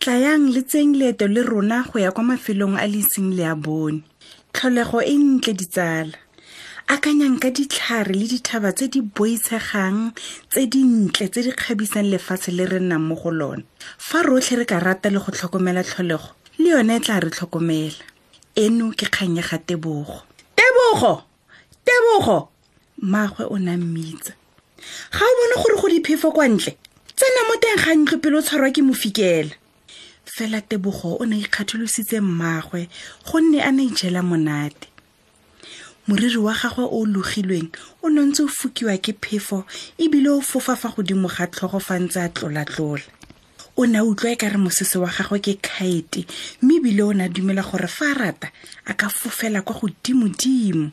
tlayang le tseng leeto le rona go ya kwa mafelong a le iseng le a bone tlholego e ntle ditsala akanyang ka ditlhare le dithaba tse di boitshegang tse dintle tse di kgabisang lefatshe le re nnang mo go lone fa rotlhe re ka rata le go tlhokomela tlholego le yone e tla re tlhokomela eno ke kgang ya ga tebogo tebogo tebogo maagwe o na mmitsa ga o bone gore go diphefo kwa ntle tsena mo teng ga ntlo pele o tshwarwa ke mofikela fela tebogo o ne a ikgatholositse mmaagwe gonne a ne ijela monate moriri wa gagwe o logilweng o ne ntse o fokiwa ke phefo ebile o fofa fa godimo ga tlhogo fa ntse a tlolatlola o ne a utlwa e ka re mosese wa gagwe ke khaete mme ebile o ne a dumela gore fa a rata a ka fofela kwa godimodimo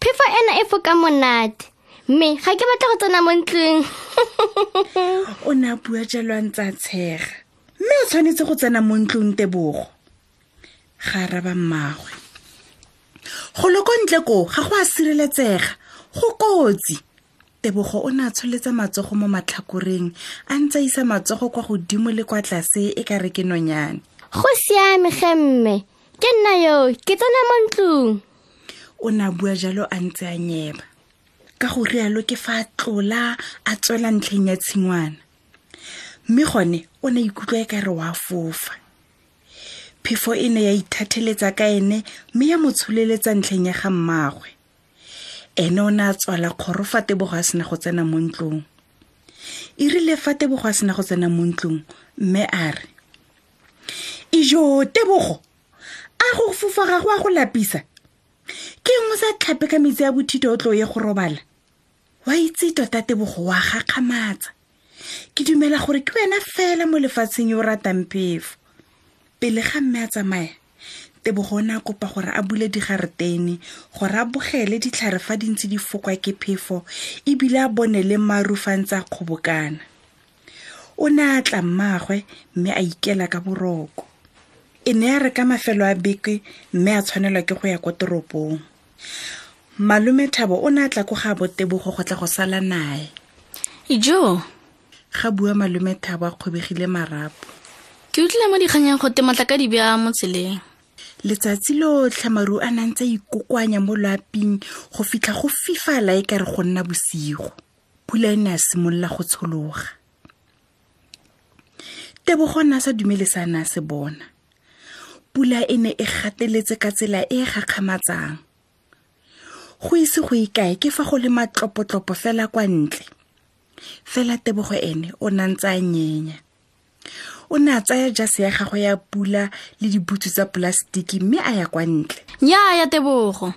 phefo ena e foka monate mme ga ke batla go tsena mo ntlong o ne a bua jalo a ntse a tshega mme o tshwanetse go tsena mo ntlong tebogo ga araba mmagwe golo ko ntle koo ga go a sireletsega go kotsi tebogo o ne a tsholetsa matsogo mo matlhakoreng a ntse a isa matsogo kwa godimo le kwa tlase e ka re ke nonyane go siame gemme ke nna yo ke tsena mo ntlong o ne a bua jalo a ntse a nyeba ka go rialo ke fa a tlola a tswela ntlheng ya tshingwana mme gone o ne ikutlwa e ka re wa fofa phefo e ne ya ithatheletsa ka ene mme ya mo tsholeletsa ntlheng ya ga mmagwe ene o ne a tswala kgoro fa tebogo a sena go tsena mo ntlong e rile fa tebogo a sena go tsena mo ntlong mme a re ijo tebogo a go fofa ga go a go lapisa ke nngwe sa tlhape ka metsi a bothito o tlo ye go robala wa itse tota tebogo wa gakgamatsa ke dumela gore ke wena fela mo lefatsheng yo o ratang pefo pele ga mme a tsamaya tebogo ne a kopa gore a bule digaretene gore a bogele ditlhare fa di ntse di fokwa ke phefo ebile a bone le marufantse a kgobokana o ne a tla mmaagwe mme a ikela ka boroko e ne ya re ka mafelo a beke mme a tshwanelwa ke go ya kwa toropong malome thabo o ne a tla ko ga botebogo go tla go sala nae jo ga bua malome thabo a kgobegile marapo ke utlwile mo dikganyang go tematla ka dibja mo tseleng letsatsi lotlhe maru a nang tse ikokoanya mo loaping go fitlha go fifala e ka re go nna bosigo pula e ne a simolola go tshologa tebogo na sa dumele sa na se bona pula e ne e gateletse ka tsela e e gakgamatsang go ise go ikae ke fa go le matlopotlopo fela kwa ntle fela tebogo ene o ne a ntse a nyenya o ne a tsaya jase ya gagwe ya pula le dibutsu tsa polasitiki mme a ya kwa ntle nyaa ya tebogo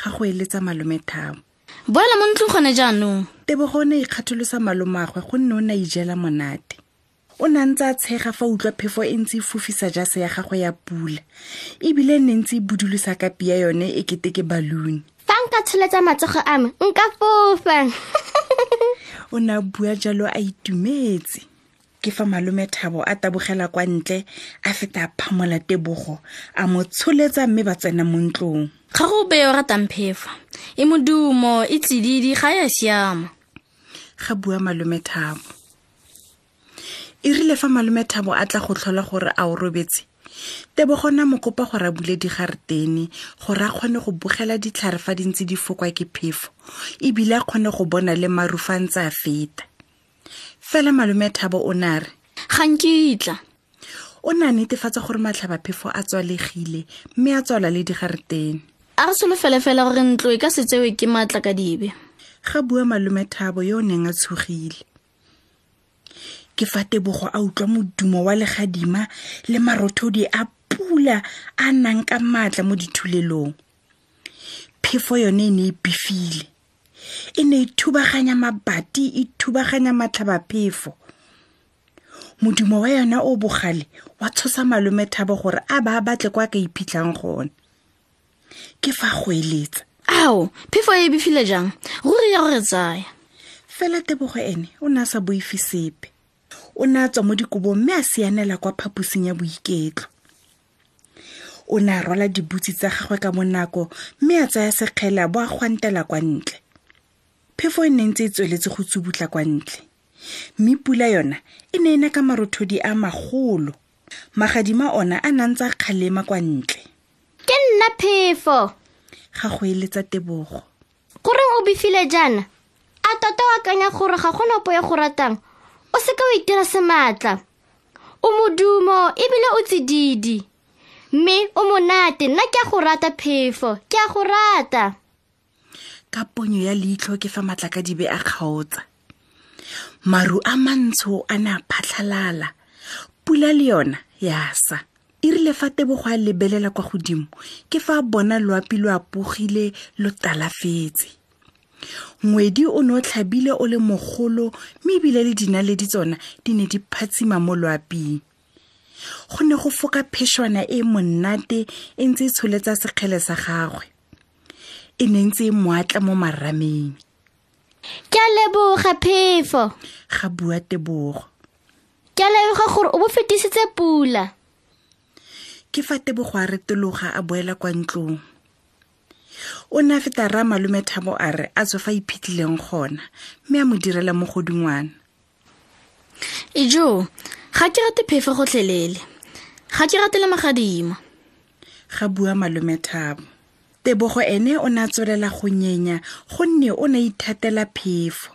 ga go eletsa malome thapo boela mo ntlong gone jaanong tebogo o ne ikgatholosa malomagwe gonne o ne a ijela monate o ne ntse a tshega fa utlwa phefo e ntse e fofisa jase ya gagwe ya pula ebile ne ntse e budulusa ka pia yone e kete ke baluni fa nka tsholetsa matsogo a me nka fofa o ne a bua jalo a itumetse ke fa malome thabo a tabogela kwa ntle a feta a phamola tebogo a mo tsholetsa mme ba tsena mo ntlong ga go beyo ratamphefa e modumo e tsididi ga ya siama ga bua malome thabo e rile fa malome thabo a tla go tlhola gore a o robetse tebogona mokopa go rabule digaretene gore a kgone go bogela ditlhare fa di ntse di fokwa ke phefo ebile a kgone go bona le marufa ntse a feta fela malome thabo o ne a re ga nkitla o ne a netefatsa gore matlhabaphefo a tswalegile mme a tswala le digareteng a re solofele fela gore ntlo e ka se tsewe ke maatla ka dibe ga bua malome thabo yo o neng a tshogile ke fa tebogo a utlwa modumo wa legadima le marothodi a pula a nang ka maatla mo dithulelong phefo yone e ne e bifile e ne e thubaganya mabati e thubaganya matlhabaphefo modimo wa yona o bogale wa tshosa malome thabo gore a ba batle kwa ka iphitlhang gone ke fa go eletsa ao phefo e bifile jang ruri ya gore tsaya fela tebogo ene o ne a sa boifi sepe o ne a tswa mo dikobong mme a sianela kwa phaposing ya boiketlo o ne a rwala dibutsi tsa gagwe ka monako mme a tsaya sekgele a bo a gwantela kwa ntle phefo e ne ntse e tsweletse go tsubutla kwa ntle mme pula yona e ne e na ka marothodi a magolo magadima ona a nang tsa kgalema kwa ntle ke nna phefo ga go eletsa tebogo goreng o befile jaana a tota o akanya gore ga gona opo ya go ratang o seka o itira sematla o modumo ebile o tsididi mme o monate nna ke a go rata phefo ke a go rata ka ponyo ya leitlho ke fa matla ka dibe a kgaotsa maru a mantsho a ne a phatlhalala pula le yona ya sa e rile fa tebogo a lebelela kwa godimo ke fa bona loapi lo apogile lo talafetse ngwedi o ne o tlhabile o le mogolo mme ebile le dinaledi tsona di ne di phatsima mo loaping go ne go foka phešwana e monnate e ntse e tsholetsa sekgele sa gagwe e ne ntse e moatla mo marameng ke a leboga phefo ga bua tebogo ke a leboga gore o bo fetisitse pula ke fa tebogo a retologa a boela kwa ntlong o ne a feta rra malume thabo a re a tswe fa iphitlhileng gona mme a mo direla mo godingwana ejo ga ke rate phefe gotlhelele ga ke ratele magadima ga bua malume thabo tebogo ene o ne a tswelela go nyenya gonne o ne a ithatela phefo